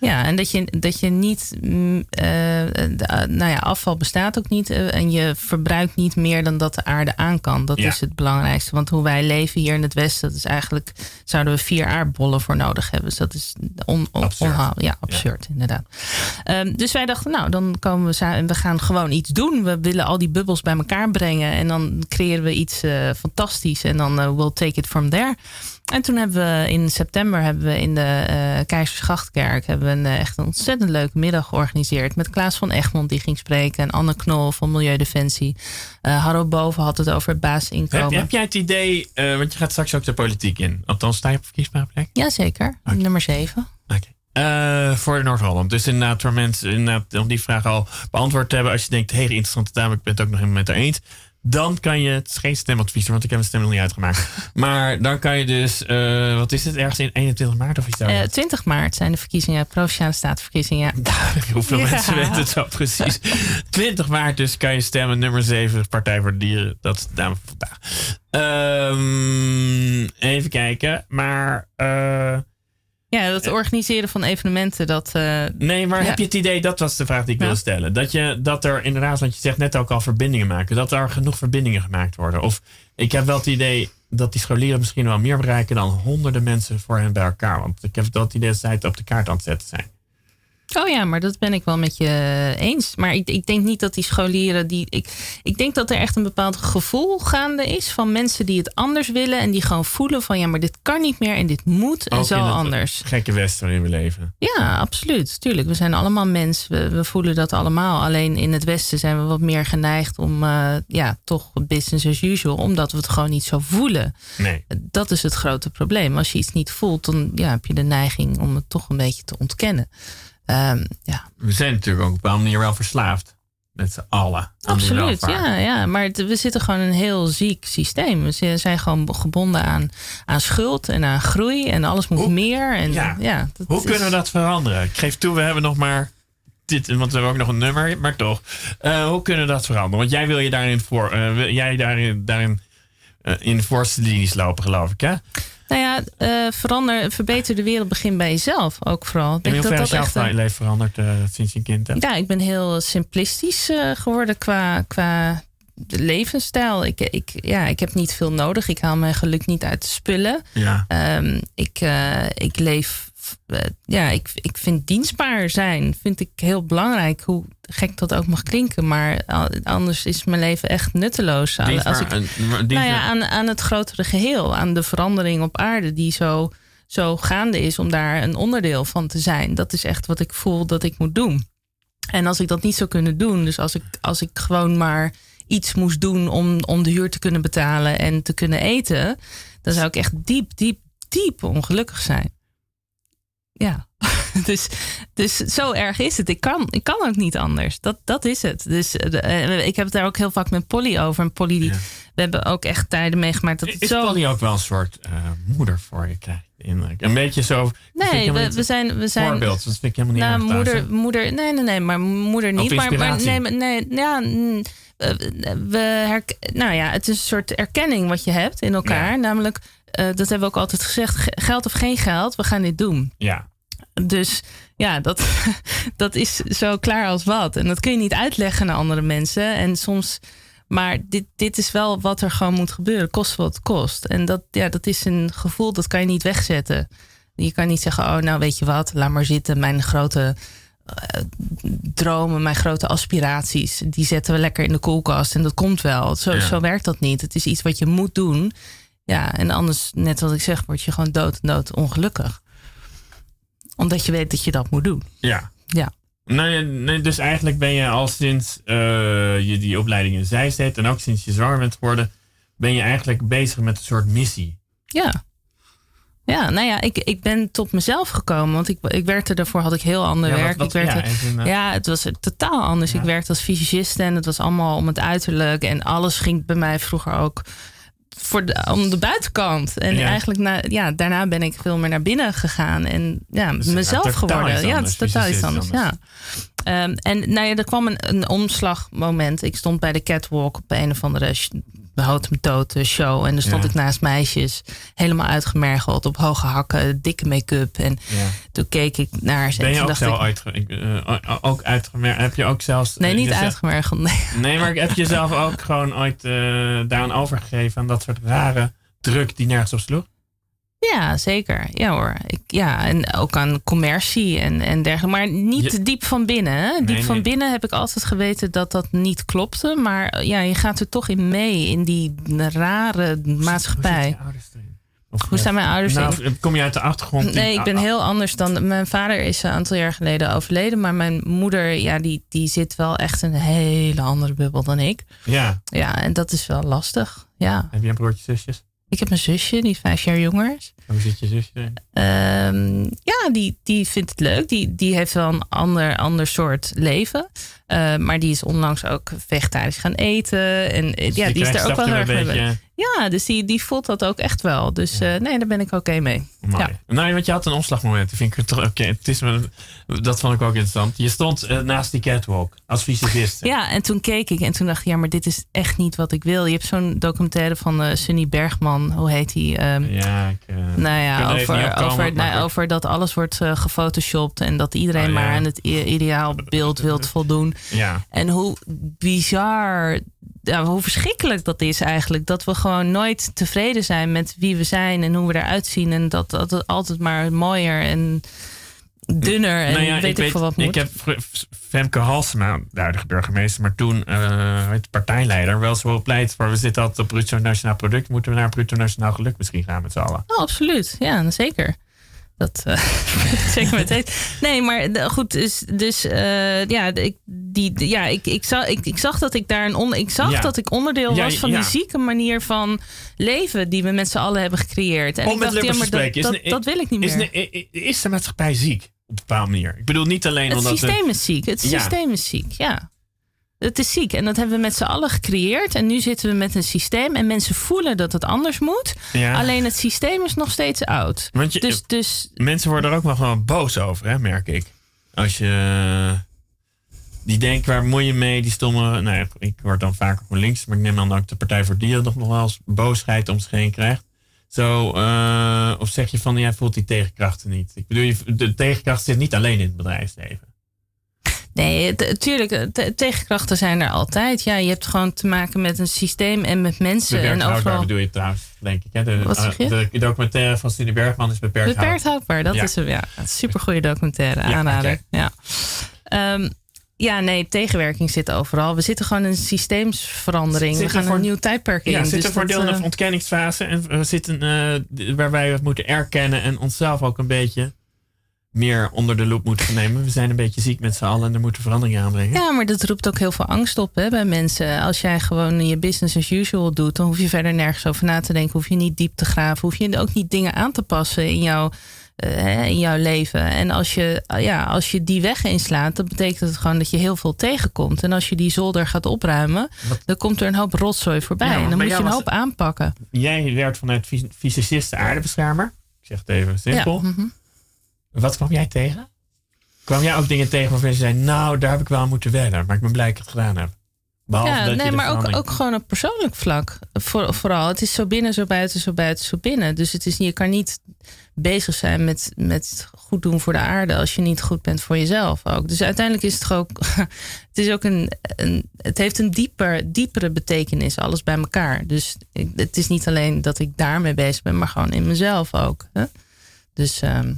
Ja, en dat je, dat je niet, mm, eh, de- eh, nou ja, afval bestaat ook niet eh, en je verbruikt niet meer dan dat de aarde aan kan. Dat Ja. is het belangrijkste. Want hoe wij leven hier in het Westen, dat is eigenlijk, zouden we vier aardbollen voor nodig hebben. Dus dat is on, on, Absurd. onhaal- Ja, absurd, inderdaad. Ehm, dus wij dachten, nou, dan komen we samen, we gaan gewoon iets doen. We willen al die bubbels bij elkaar brengen en dan creëren we iets fantastisch en dan we'll take it from there. En toen hebben we in september hebben we in de eh Keizersgrachtkerk hebben we een, eh, echt een ontzettend leuke middag georganiseerd. Met Klaas van Egmond die ging spreken. En Anne Knol van Milieudefensie. Eh Harro Boven had het over het basisinkomen. Heb, heb jij het idee, want je gaat straks ook de politiek in. Althans, sta je op verkiesbare plek? Jazeker, nummer 7. Eh, voor Noord-Holland. Dus inderdaad, voor mensen inderdaad, om die vraag al beantwoord te hebben. Als je denkt, hé, hey, interessante dame, ik ben het ook nog helemaal met haar eens. Dan kan je, het is geen stemadvies, want ik heb mijn stem nog niet uitgemaakt. maar dan kan je dus, eh, wat is het, ergens in 21 maart of iets Eh dergelijks? 20 maart zijn de verkiezingen, provinciale statenverkiezingen. Hoeveel Ja. mensen weten het zo precies? 20 maart dus kan je stemmen. Nummer 7, Partij voor de Dieren. Dat is de dame van vandaag. Ehm, even kijken. Maar... eh, Ja, dat organiseren van evenementen, dat... eh, Nee, maar Ja. heb je het idee, dat was de vraag die ik Ja. wilde stellen. Dat, je, dat er inderdaad, want je zegt net ook al verbindingen maken. Dat er genoeg verbindingen gemaakt worden. Of ik heb wel het idee dat die scholieren misschien wel meer bereiken dan honderden mensen voor hen bij elkaar. Want ik heb wel het idee dat zij het op de kaart aan het zetten zijn. Oh ja, maar dat ben ik wel met je eens. Maar ik, ik denk niet dat die scholieren die. Ik, ik denk dat er echt een bepaald gevoel gaande is van mensen die het anders willen. En die gewoon voelen van ja, maar dit kan niet meer en dit moet en Ook zo in het anders. Gekke West waarin we leven. Ja, absoluut. Tuurlijk, we zijn allemaal mens. We, we voelen dat allemaal. Alleen in het Westen zijn we wat meer geneigd om eh, ja, toch business as usual. Omdat we het gewoon niet zo voelen. Nee. Dat is het grote probleem. Als je iets niet voelt, dan ja, heb je de neiging om het toch een beetje te ontkennen. Ehm, ja, We zijn natuurlijk ook op een manier wel verslaafd. met z'n allen. Absoluut, ja, ja. Maar het- we zitten gewoon in een heel ziek systeem. We zi- zijn gewoon gebonden aan, aan schuld en aan groei. En alles moet Hoe- meer. En, ja. ja. dat Hoe is- kunnen we dat veranderen? Ik geef toe, we hebben nog maar dit, want we hebben ook nog een nummer, maar toch. Eh, hoe kunnen we dat veranderen? Want jij wil je daarin voor, eh, wil jij daarin, daarin eh, in de voorste linies lopen, geloof ik, hè? Ja, eh, verander, verbeter de wereld, begin bij jezelf ook vooral. Ik in denk dat dat echt een- leven veranderd eh, sinds je kind hebt? Ja, ik ben heel simplistisch eh, geworden qua, qua levensstijl. Ik, ik, ja, ik heb niet veel nodig. Ik haal mijn geluk niet uit de spullen. Ja. Ehm, ik, ik leef. Eh, ja, ik, ik vind dienstbaar zijn vind ik heel belangrijk. Hoe gek dat ook mag klinken. Maar anders is mijn leven echt nutteloos. Aan- als ik, een- nou ja, aan, aan het grotere geheel. Aan de verandering op aarde die zo, zo gaande is om daar een onderdeel van te zijn. Dat is echt wat ik voel dat ik moet doen. En als ik dat niet zou kunnen doen, dus als ik, als ik gewoon maar iets moest doen om, om de huur te kunnen betalen en te kunnen eten, dan zou ik echt diep, diep, diep ongelukkig zijn. Ja, dus, dus zo erg is het. Ik kan, ik kan ook niet anders. Dat, dat is het. Dus eh, eh, ik heb het daar ook heel vaak met Polly over. En Polly, die, Ja. we hebben ook echt tijden meegemaakt dat het is zo... Polly ook wel een soort eh, moeder voor je, krijg ik de indruk. Een beetje zo... Nee, we, zijn... We zijn Voorbeeld, dat vind ik helemaal niet nou, erg thuis, moeder, moeder, nee, nee, nee, maar moeder niet. Maar, maar nee, nee, ja, mm, we herk, nou ja, het is een soort erkenning wat je hebt in elkaar. Ja. Namelijk, dat hebben we ook altijd gezegd: ge- geld of geen geld, we gaan dit doen. Ja. Dus ja, dat, dat is zo klaar als wat. En dat kun je niet uitleggen naar andere mensen. En soms, maar dit, dit is wel wat er gewoon moet gebeuren. Kost wat het kost. En dat, ja, dat is een gevoel dat kan je niet wegzetten. Je kan niet zeggen, oh nou weet je wat, laat maar zitten. Mijn grote eh, dromen, mijn grote aspiraties, die zetten we lekker in de koelkast. En dat komt wel. Zo, Ja. zo werkt dat niet. Het is iets wat je moet doen. Ja, en anders, net wat ik zeg, word je gewoon dood en dood ongelukkig omdat je weet dat je dat moet doen. Ja. Ja. Nee, nee, dus eigenlijk ben je al sinds eh, je die opleiding in Zeist deed en ook sinds je zwanger bent geworden, ben je eigenlijk bezig met een soort missie. Ja. Ja, nou ja, ik, ik ben tot mezelf gekomen. Want ik, ik werkte daarvoor, had ik heel ander Ja, wat- werk. wat- ik werkte, ja, eh, ja, het was totaal anders. Ja. Ik werkte als fysicist en het was allemaal om het uiterlijk. En alles ging bij mij vroeger ook voor de, om de buitenkant. En Ja. eigenlijk na, ja, daarna ben ik veel meer naar binnen gegaan. En ja, mezelf geworden. Ja, het is totaal iets anders. Ja. Ehm, en nou ja, er kwam een, een omslagmoment. Ik stond bij de catwalk op een of andere houd hem dood eh, show. En er stond Ja. ik naast meisjes, helemaal uitgemergeld, op hoge hakken, dikke make-up. En Ja. toen keek ik naar ze. Ben en je ook dacht zelf uitge, ik, eh, ook uitgemerkt? Heb je ook zelfs. Nee, eh, niet uitgemergeld. Nee. Nee, maar heb je jezelf ook gewoon ooit eh, daaraan overgegeven aan dat soort rare druk die nergens op sloeg? Ja, zeker. Ja hoor. Ik, ja, en ook aan commercie en, en dergelijke. Maar niet Je- diep van binnen. Hè? Diep Nee, van nee. binnen heb ik altijd geweten dat dat niet klopte. Maar eh, ja, je gaat er toch in mee in die rare maatschappij. Of, Hoe staan mijn ouders nou? Kom je uit de achtergrond? Nee, ik ben ah, heel anders dan. Mijn vader is een aantal jaar geleden overleden. Maar mijn moeder, ja, die, die zit wel echt in een hele andere bubbel dan ik. Ja. Ja, en dat is wel lastig. Ja. Heb je een broertje, zusjes? Ik heb een zusje die vijf jaar jonger is. Hoe zit je zusje? Ehm, ja, die, die vindt het leuk. Die, die heeft wel een ander, ander soort leven. Eh, maar die is onlangs ook vegetarisch gaan eten. En eh, Dus ja, die is er ook wel heel erg mee. Ja, dus die, die voelt dat ook echt wel. Dus eh, nee, daar ben ik oké mee. Mooi. Ja. Nou, want je had een omslagmoment. Dat vind ik toch oké. Het is me- dat vond ik ook interessant. Je stond naast die catwalk als fysicist. Ja, en toen keek ik en toen dacht ik, ja, maar dit is echt niet wat ik wil. Je hebt zo'n documentaire van Sunny Bergman, hoe heet die? Ehm, Ja, ik, Nou ja, er over, over, nou, over dat alles wordt gefotoshopt en dat iedereen Oh, ja. maar aan het ideaalbeeld wilt voldoen. Ja. En hoe bizar, ja, hoe verschrikkelijk dat is eigenlijk. Dat we gewoon nooit tevreden zijn met wie we zijn en hoe we eruit zien. En dat, dat het altijd maar mooier en dunner en Nou ja, weet ik, veel wat moet. Ik heb Femke Halsema, de huidige burgemeester, maar toen je, partijleider, wel zo gepleit voor. We zitten altijd op bruto nationaal product. Moeten we naar bruto nationaal geluk misschien gaan met z'n allen? Oh, absoluut. Ja, zeker. Dat eh, zeker met weten. Nee, maar de- goed, dus, dus eh, ja, ik, die, ja ik, ik, zag, ik, ik zag dat ik daar een on, ik zag Ja. dat ik onderdeel Ja, was van ja. die zieke manier van leven die we met z'n allen hebben gecreëerd. En Om ik dacht, ja, maar dat. Is dat, wil ik niet Is, meer. de- i- i- is de maatschappij ziek op een bepaalde manier? Ik bedoel niet alleen het omdat... we- systeem is ziek. Het systeem is ziek, ja. Het is ziek. En dat hebben we met z'n allen gecreëerd. En nu zitten we met een systeem. En mensen voelen dat het anders moet. Ja. Alleen het systeem is nog steeds oud. Want je- dus, dus Mensen worden er ook wel gewoon boos over, hè, merk ik. Als je... Die denken, waar moet je mee? Die stomme... Nou ja, ik word dan vaker van links. Maar ik neem aan dat ook de Partij voor Dieren nog wel eens boosheid om zich heen krijgt. Zo, eh, of zeg je van, jij voelt die tegenkrachten niet. Ik bedoel, de tegenkracht zit niet alleen in het bedrijfsleven. Nee, tuurlijk, te- tegenkrachten zijn er altijd. Ja, je hebt gewoon te maken met een systeem en met mensen. Beperkt En houdbaar overal bedoel je trouwens, denk ik. Hè? De, Wat zeg je? eh, de documentaire van Cindy Bergman is beperkt, beperkt houdbaar. houdbaar. Dat Ja. is hem, ja. Een supergoeie documentaire, Ja, aanrader. Ja. Ehm, ja, nee, tegenwerking zit overal. We zitten gewoon in een systeemsverandering. Zit we gaan voor- een nieuw tijdperk in. Ja, zitten dus voor deel in eh, een ontkenningsfase. En we zitten eh, d- waar wij het moeten erkennen en onszelf ook een beetje meer onder de loep moeten nemen. We zijn een beetje ziek met z'n allen en er moeten veranderingen aanbrengen. Ja, maar dat roept ook heel veel angst op hè, bij mensen. Als jij gewoon je business as usual doet, dan hoef je verder nergens over na te denken. Hoef je niet diep te graven. Hoef je ook niet dingen aan te passen in jouw, eh, in jouw leven. En als je, ja, als je die weg inslaat, dan betekent het gewoon dat je heel veel tegenkomt. En als je die zolder gaat opruimen, dan komt er een hoop rotzooi voorbij. Ja, en dan moet je een was hoop aanpakken. Jij werd vanuit fys- fysicisten aardebeschermer. Ik zeg het even simpel. Ja, mhm. Wat kwam jij tegen? Kwam jij ook dingen tegen waarvan je zei, nou, daar heb ik wel aan moeten wennen. Maar ik ben blij dat ik het gedaan heb. Behalve Ja, dat nee, maar ook, ook gewoon op persoonlijk vlak. Voor, vooral, het is zo binnen, zo buiten, zo buiten, zo binnen. Dus het is, je kan niet bezig zijn met, met goed doen voor de aarde als je niet goed bent voor jezelf ook. Dus uiteindelijk is het ook, het is ook een, een het heeft een dieper, diepere betekenis, alles bij elkaar. Dus ik, het is niet alleen dat ik daarmee bezig ben, maar gewoon in mezelf ook. Hè? Dus ehm,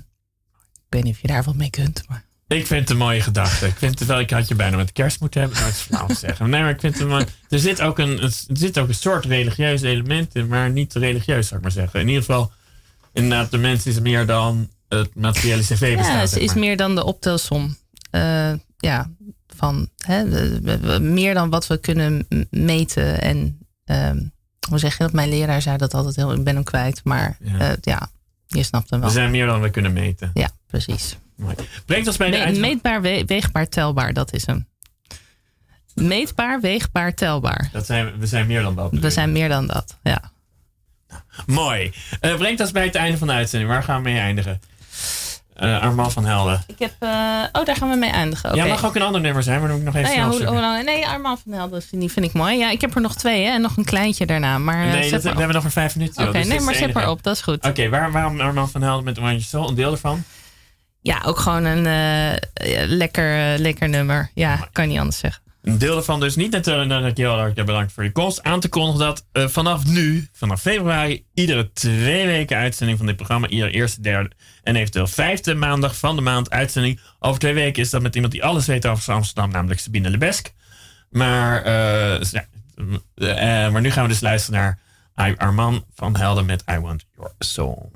weet niet of je daar wat mee kunt, maar. Ik vind het een mooie gedachte. Ik vind het wel, ik had je bijna met kerst moeten hebben. Nou, het is flauw zeggen. Nee, maar ik vind het mooi- Er zit ook een, er zit ook een soort religieus element in, maar niet religieus, zou ik maar zeggen. In ieder geval, inderdaad, de mens is meer dan het materiële cv bestaat. Ja, ze is meer dan de optelsom. Eh, ja, van hè, de- meer dan wat we kunnen meten. En ehm, hoe zeg je dat? Mijn leraar zei dat altijd heel. Ik ben hem kwijt, maar Ja. ja, ja je snapt hem We wel. zijn meer dan we kunnen meten. Ja, precies. Mooi. Brengt ons bij de Me- meetbaar, we- weegbaar, telbaar, dat is hem. Meetbaar, weegbaar, telbaar. Dat zijn, we zijn meer dan dat. We zijn meer dan dat. Ja. Mooi. Eh, brengt ons bij het einde van de uitzending. Waar gaan we mee eindigen? Eh Armand van Helden. Ik heb, eh, oh, daar gaan we mee eindigen. Ja, Oké. mag ook een ander nummer zijn, maar dan moet ik nog even Nou ja, hoe, hoe? Nee, Armand van Helden, die vind ik mooi. Ja, ik heb er nog twee hè, en nog een kleintje daarna. Maar, eh, Nee, dat, we hebben nog maar vijf minuten. Oké, dus nee, maar zet maar op, dat is goed. Oké, waar, waarom Armand van Helden met Oranje Soul? Een deel ervan? Ja, ook gewoon een ja, lekker, lekker nummer. Ja, kan niet anders zeggen. Een deel ervan dus niet. Je heel erg bedankt voor je komst. Aan te kondigen dat eh, vanaf nu, vanaf februari, iedere twee weken uitzending van dit programma. Iedere eerste, derde en eventueel vijfde maandag van de maand uitzending. Over twee weken is dat met iemand die alles weet over Amsterdam, namelijk Sabine Lebesk. Maar, eh, ja, eh, maar nu gaan we dus luisteren naar Arman van Helden met I Want Your Soul.